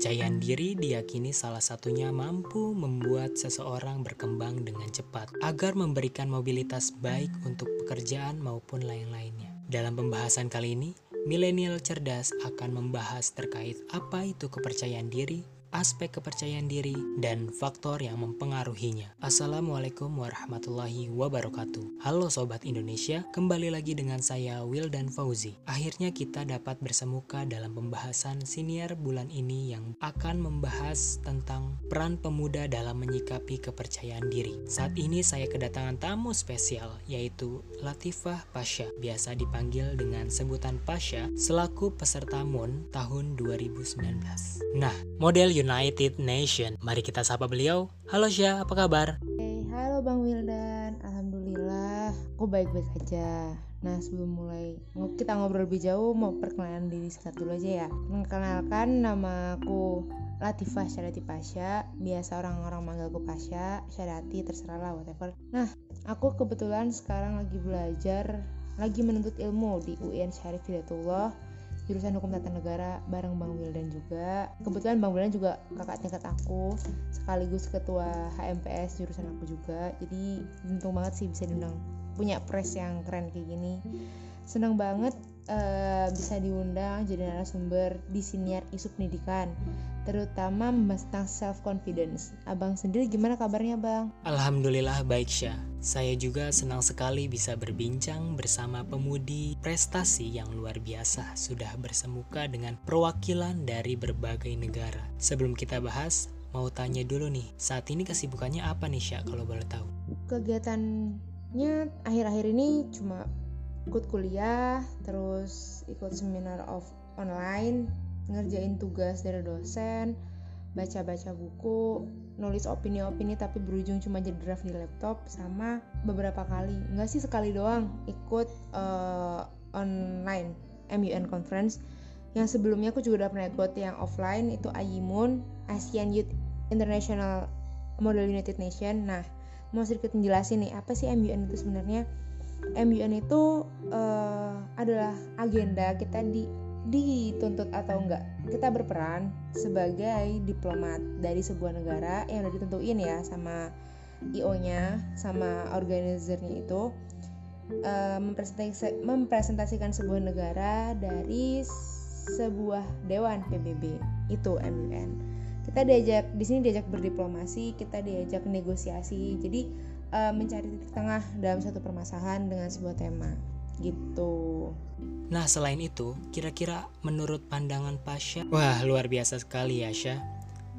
Kepercayaan diri diyakini salah satunya mampu membuat seseorang berkembang dengan cepat agar memberikan mobilitas baik untuk pekerjaan maupun lain-lainnya. Dalam pembahasan kali ini, milenial cerdas akan membahas terkait apa itu kepercayaan diri, aspek kepercayaan diri, dan faktor yang mempengaruhinya. Assalamualaikum warahmatullahi wabarakatuh. Halo Sobat Indonesia, kembali lagi dengan saya Will dan Fauzi. Akhirnya kita dapat bersemuka dalam pembahasan siniar bulan ini yang akan membahas tentang peran pemuda dalam menyikapi kepercayaan diri. Saat ini saya kedatangan tamu spesial, yaitu Latifah Pasha, biasa dipanggil dengan sebutan Pasha, selaku peserta MUN tahun 2019. Nah, model United Nation. Mari kita sapa beliau. Halo Syah, apa kabar? Hey, halo Bang Wildan. Alhamdulillah, aku baik-baik aja. Nah, sebelum mulai kita ngobrol lebih jauh, mau perkenalan diri sekat dulu aja ya. Mengenalkan nama aku Latifah Syarati Pasha, biasa orang-orang manggilku Pasha, Syarati terserah lah whatever. Nah, aku kebetulan sekarang lagi belajar, lagi menuntut ilmu di UIN Syarif Hidayatullah jurusan hukum tata negara bareng Bang Wildan juga. Kebetulan Bang Wildan juga kakak tingkat aku sekaligus ketua HMPS jurusan aku juga. Jadi untung banget sih bisa diundang. Punya press yang keren kayak gini. Senang banget uh, bisa diundang jadi narasumber di siniar isu pendidikan terutama membahas tentang self confidence. Abang sendiri gimana kabarnya, Bang? Alhamdulillah baik, Syah. Saya juga senang sekali bisa berbincang bersama pemudi prestasi yang luar biasa sudah bersemuka dengan perwakilan dari berbagai negara. Sebelum kita bahas, mau tanya dulu nih, saat ini kesibukannya apa nih Syah kalau boleh tahu? Kegiatannya akhir-akhir ini cuma ikut kuliah, terus ikut seminar of online ngerjain tugas dari dosen baca-baca buku nulis opini-opini tapi berujung cuma jadi draft di laptop sama beberapa kali. Nggak sih sekali doang ikut uh, online MUN conference. Yang sebelumnya aku juga udah pernah ikut yang offline itu AYIMUN ASEAN Youth International Model United Nation. Nah mau sedikit menjelasin nih apa sih MUN itu sebenarnya MUN itu uh, adalah agenda kita di dituntut atau enggak. Kita berperan sebagai diplomat dari sebuah negara yang udah ditentuin ya sama IO-nya sama organizernya itu uh, mempresentasikan sebuah negara dari sebuah dewan PBB itu MUN kita diajak di sini diajak berdiplomasi kita diajak negosiasi. Jadi uh, mencari titik tengah dalam satu permasalahan dengan sebuah tema gitu. Nah selain itu, kira-kira menurut pandangan Pasha, wah luar biasa sekali ya Syah.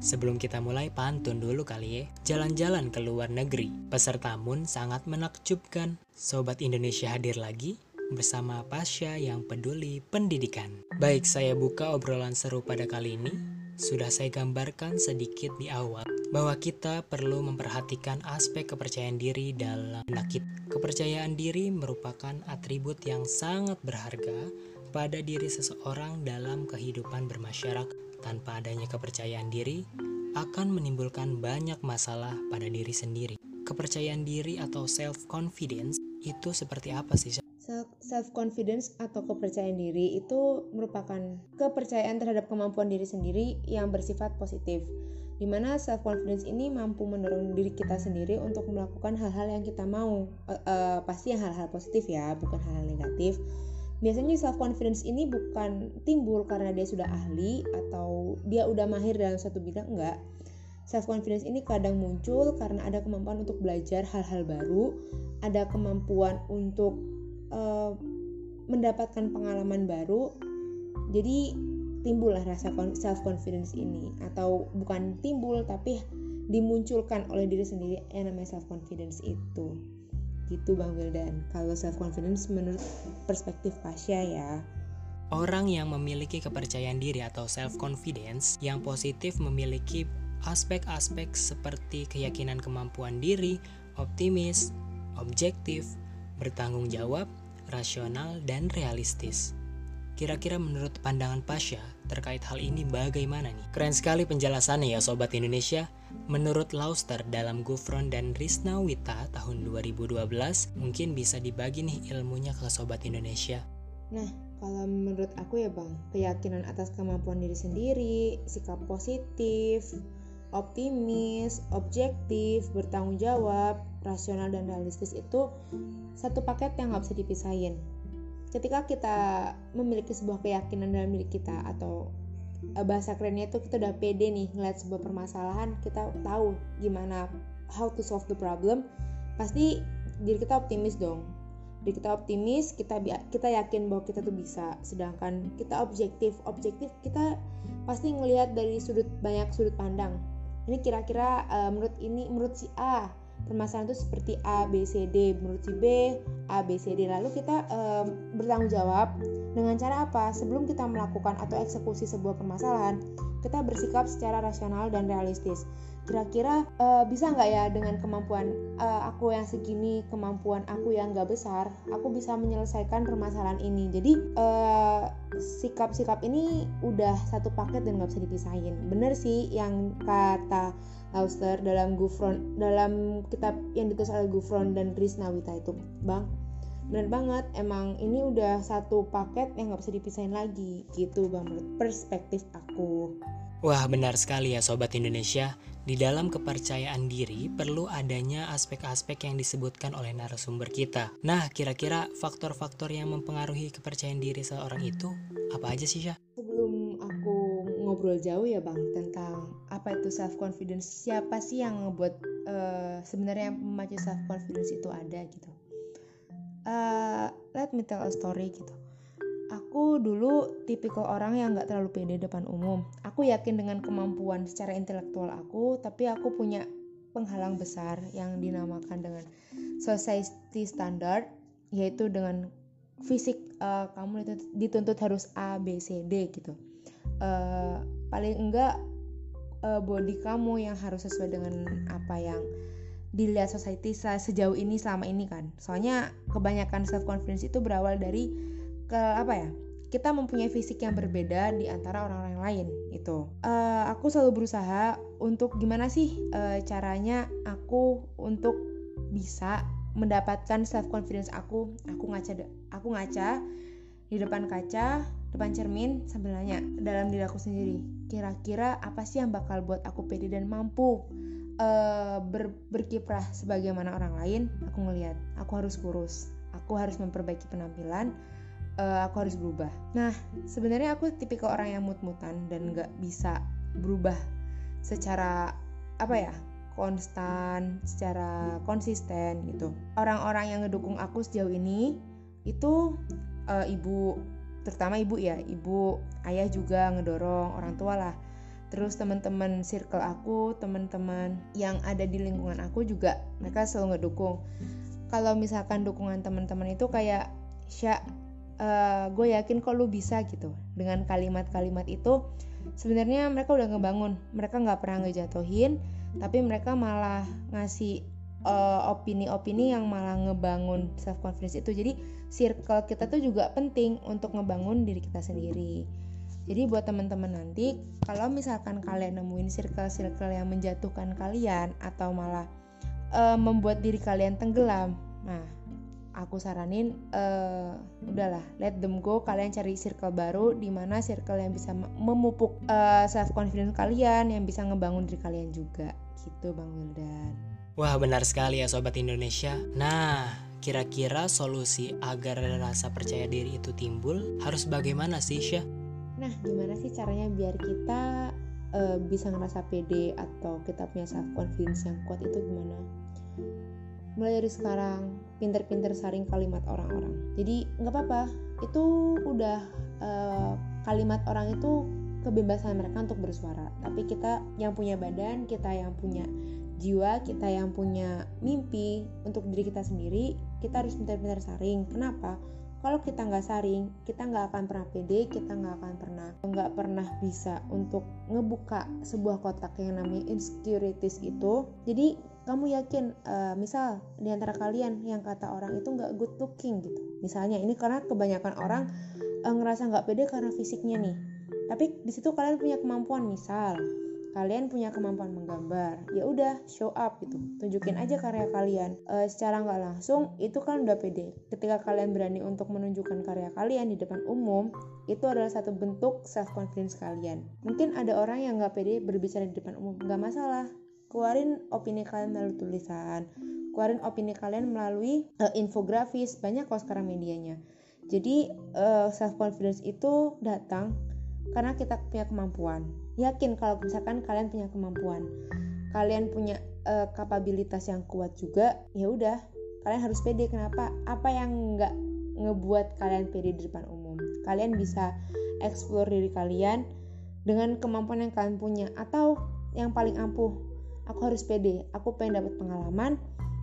Sebelum kita mulai pantun dulu kali ya, jalan-jalan ke luar negeri. Peserta MUN sangat menakjubkan. Sobat Indonesia hadir lagi bersama Pasha yang peduli pendidikan. Baik, saya buka obrolan seru pada kali ini. Sudah saya gambarkan sedikit di awal bahwa kita perlu memperhatikan aspek kepercayaan diri dalam nakit. Kepercayaan diri merupakan atribut yang sangat berharga pada diri seseorang dalam kehidupan bermasyarakat. Tanpa adanya kepercayaan diri, akan menimbulkan banyak masalah pada diri sendiri. Kepercayaan diri atau self-confidence itu seperti apa sih? Self confidence atau kepercayaan diri itu merupakan kepercayaan terhadap kemampuan diri sendiri yang bersifat positif di mana self confidence ini mampu mendorong diri kita sendiri untuk melakukan hal-hal yang kita mau. Uh, uh, pasti yang hal-hal positif ya bukan hal-hal negatif. Biasanya self confidence ini bukan timbul karena dia sudah ahli atau dia udah mahir dalam satu bidang enggak. Self confidence ini kadang muncul karena ada kemampuan untuk belajar hal-hal baru ada kemampuan untuk uh, mendapatkan pengalaman baru jadi timbullah rasa self confidence ini. Atau bukan timbul tapi dimunculkan oleh diri sendiri yang namanya self confidence itu. Gitu Bang Wildan. Kalau self confidence menurut perspektif Pasha ya. Orang yang memiliki kepercayaan diri atau self confidence yang positif memiliki aspek-aspek seperti keyakinan kemampuan diri, optimis, objektif, bertanggung jawab, rasional, dan realistis. Kira-kira menurut pandangan Pasha terkait hal ini bagaimana nih? Keren sekali penjelasannya ya Sobat Indonesia. Menurut Lauster dalam Gufron dan Risna Wita tahun 2012, mungkin bisa dibagi nih ilmunya ke Sobat Indonesia. Nah, kalau menurut aku ya bang, keyakinan atas kemampuan diri sendiri, sikap positif, optimis, objektif, bertanggung jawab, rasional dan realistis itu satu paket yang nggak bisa dipisahin. Ketika kita memiliki sebuah keyakinan dalam diri kita atau eh, bahasa kerennya itu kita udah pede nih ngeliat sebuah permasalahan, kita tahu gimana how to solve the problem, pasti diri kita optimis dong. Jadi kita optimis kita kita yakin bahwa kita tuh bisa. Sedangkan kita objektif objektif kita pasti ngelihat dari sudut banyak sudut pandang ini kira-kira uh, menurut ini menurut si A permasalahan itu seperti A B C D. Menurut si B A B C D. Lalu kita uh, bertanggung jawab dengan cara apa? Sebelum kita melakukan atau eksekusi sebuah permasalahan kita bersikap secara rasional dan realistis. Kira-kira uh, bisa nggak ya dengan kemampuan uh, aku yang segini kemampuan aku yang nggak besar aku bisa menyelesaikan permasalahan ini? Jadi sikap sikap-sikap ini udah satu paket dan nggak bisa dipisahin. Bener sih yang kata Lauster dalam Gufron dalam kitab yang ditulis oleh Gufron dan Risnawita itu bang bener banget emang ini udah satu paket yang nggak bisa dipisahin lagi gitu bang menurut perspektif aku. Wah benar sekali ya Sobat Indonesia. Di dalam kepercayaan diri perlu adanya aspek-aspek yang disebutkan oleh narasumber kita. Nah kira-kira faktor-faktor yang mempengaruhi kepercayaan diri seorang itu apa aja sih Syah? Sebelum aku ngobrol jauh ya Bang tentang apa itu self confidence Siapa sih yang ngebuat uh, sebenarnya memacu self confidence itu ada gitu uh, Let me tell a story gitu Aku dulu tipikal orang yang gak terlalu pede depan umum. Aku yakin dengan kemampuan secara intelektual aku, tapi aku punya penghalang besar yang dinamakan dengan society standard, yaitu dengan fisik uh, kamu dituntut harus A, B, C, D gitu. Uh, paling enggak uh, body kamu yang harus sesuai dengan apa yang dilihat society sejauh ini selama ini kan. Soalnya kebanyakan self confidence itu berawal dari ke apa ya kita mempunyai fisik yang berbeda di antara orang-orang lain itu uh, aku selalu berusaha untuk gimana sih uh, caranya aku untuk bisa mendapatkan self confidence aku. Aku ngaca aku ngaca di depan kaca depan cermin sambil nanya dalam diri aku sendiri kira-kira apa sih yang bakal buat aku pede dan mampu uh, ber, berkiprah sebagaimana orang lain aku ngelihat aku harus kurus aku harus memperbaiki penampilan uh, aku harus berubah. Nah, sebenarnya aku tipikal orang yang mut-mutan dan nggak bisa berubah secara apa ya konstan, secara konsisten gitu. Orang-orang yang ngedukung aku sejauh ini itu uh, ibu, terutama ibu ya, ibu, ayah juga ngedorong orang tua lah. Terus teman-teman circle aku, teman-teman yang ada di lingkungan aku juga mereka selalu ngedukung. Kalau misalkan dukungan teman-teman itu kayak Sya uh, eh, gue yakin kok lu bisa gitu. Dengan kalimat-kalimat itu sebenarnya mereka udah ngebangun. Mereka nggak pernah ngejatuhin tapi mereka malah ngasih eh, opini-opini uh, yang malah ngebangun self confidence itu. Jadi circle kita tuh juga penting untuk ngebangun diri kita sendiri jadi buat teman-teman nanti kalau misalkan kalian nemuin circle-circle yang menjatuhkan kalian atau malah uh, membuat diri kalian tenggelam nah aku saranin uh, udahlah let them go. Kalian cari circle baru di mana circle yang bisa memupuk uh, eh, self confidence kalian yang bisa ngebangun diri kalian juga. Gitu bang Wildan. Wah benar sekali ya sobat Indonesia. Nah kira-kira solusi agar rasa percaya diri itu timbul harus bagaimana sih Syah? Nah gimana sih caranya biar kita uh, bisa ngerasa pede atau kita punya self confidence yang kuat itu gimana? mulai dari sekarang pinter-pinter saring kalimat orang-orang. Jadi nggak apa-apa. Itu udah uh, kalimat orang itu kebebasan mereka untuk bersuara. Tapi kita yang punya badan kita yang punya jiwa kita yang punya mimpi untuk diri kita sendiri kita harus pintar-pintar saring. Kenapa kalau kita nggak saring kita nggak akan pernah pede kita nggak akan pernah nggak pernah bisa untuk ngebuka sebuah kotak yang namanya insecurities itu. Jadi kamu yakin uh, misal di antara kalian yang kata orang itu nggak good looking gitu. Misalnya ini karena kebanyakan orang uh, ngerasa nggak pede karena fisiknya nih. Tapi di situ kalian punya kemampuan misal kalian punya kemampuan menggambar ya udah show up gitu. Tunjukin aja karya kalian. E, secara nggak langsung itu kan udah pede. Ketika kalian berani untuk menunjukkan karya kalian di depan umum itu adalah satu bentuk self confidence kalian. Mungkin ada orang yang nggak pede berbicara di depan umum nggak masalah. Keluarin opini kalian melalui tulisan keluarin opini kalian melalui uh, infografis banyak kok sekarang medianya. Jadi uh, self confidence itu datang karena kita punya kemampuan yakin kalau misalkan kalian punya kemampuan kalian punya uh, kapabilitas yang kuat juga ya udah kalian harus pede. Kenapa? Apa yang nggak ngebuat kalian pede di depan umum? Kalian bisa explore diri kalian dengan kemampuan yang kalian punya. Atau yang paling ampuh aku harus pede. Aku pengen dapat pengalaman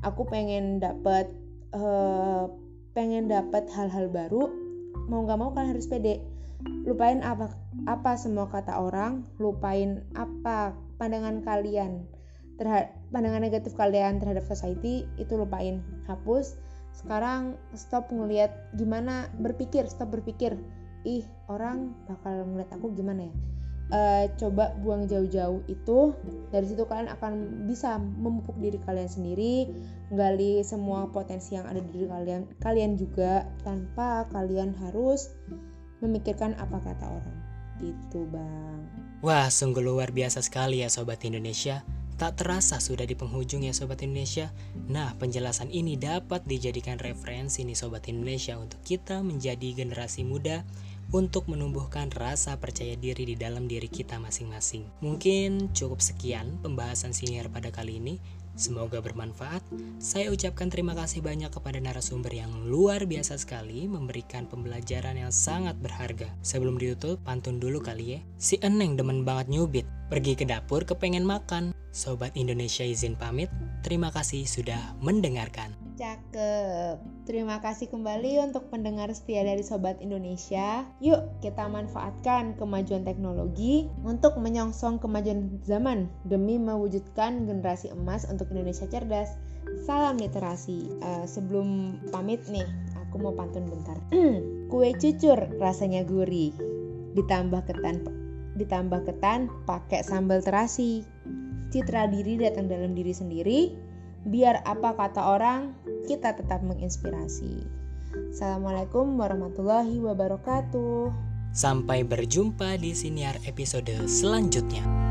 aku pengen dapat uh, pengen dapat hal-hal baru. Mau nggak mau kalian harus pede lupain apa apa semua kata orang lupain apa pandangan kalian terhadap pandangan negatif kalian terhadap society itu lupain hapus. Sekarang stop ngelihat gimana berpikir stop berpikir ih orang bakal ngeliat aku gimana ya? Uh, coba buang jauh-jauh itu dari situ kalian akan bisa memupuk diri kalian sendiri gali semua potensi yang ada di diri kalian kalian juga tanpa kalian harus memikirkan apa kata orang. Gitu, Bang. Wah, sungguh luar biasa sekali ya Sobat Indonesia. Tak terasa sudah di penghujung ya Sobat Indonesia. Nah, penjelasan ini dapat dijadikan referensi nih Sobat Indonesia untuk kita menjadi generasi muda untuk menumbuhkan rasa percaya diri di dalam diri kita masing-masing. Mungkin cukup sekian pembahasan senior pada kali ini. Semoga bermanfaat. Saya ucapkan terima kasih banyak kepada narasumber yang luar biasa sekali memberikan pembelajaran yang sangat berharga. Sebelum ditutup, pantun dulu kali ya. Si Eneng demen banget nyubit. Pergi ke dapur kepengen makan. Sobat Indonesia izin pamit. Terima kasih sudah mendengarkan. Cakep. Terima kasih kembali untuk pendengar setia dari Sobat Indonesia. Yuk kita manfaatkan kemajuan teknologi untuk menyongsong kemajuan zaman demi mewujudkan generasi emas untuk Indonesia cerdas. Salam literasi. Uh, sebelum pamit nih, aku mau pantun bentar. Kue cucur rasanya gurih, ditambah ketan ditambah ketan pakai sambal terasi. Citra diri datang dalam diri sendiri, biar apa kata orang, kita tetap menginspirasi. Assalamualaikum warahmatullahi wabarakatuh. Sampai berjumpa di siniar episode selanjutnya.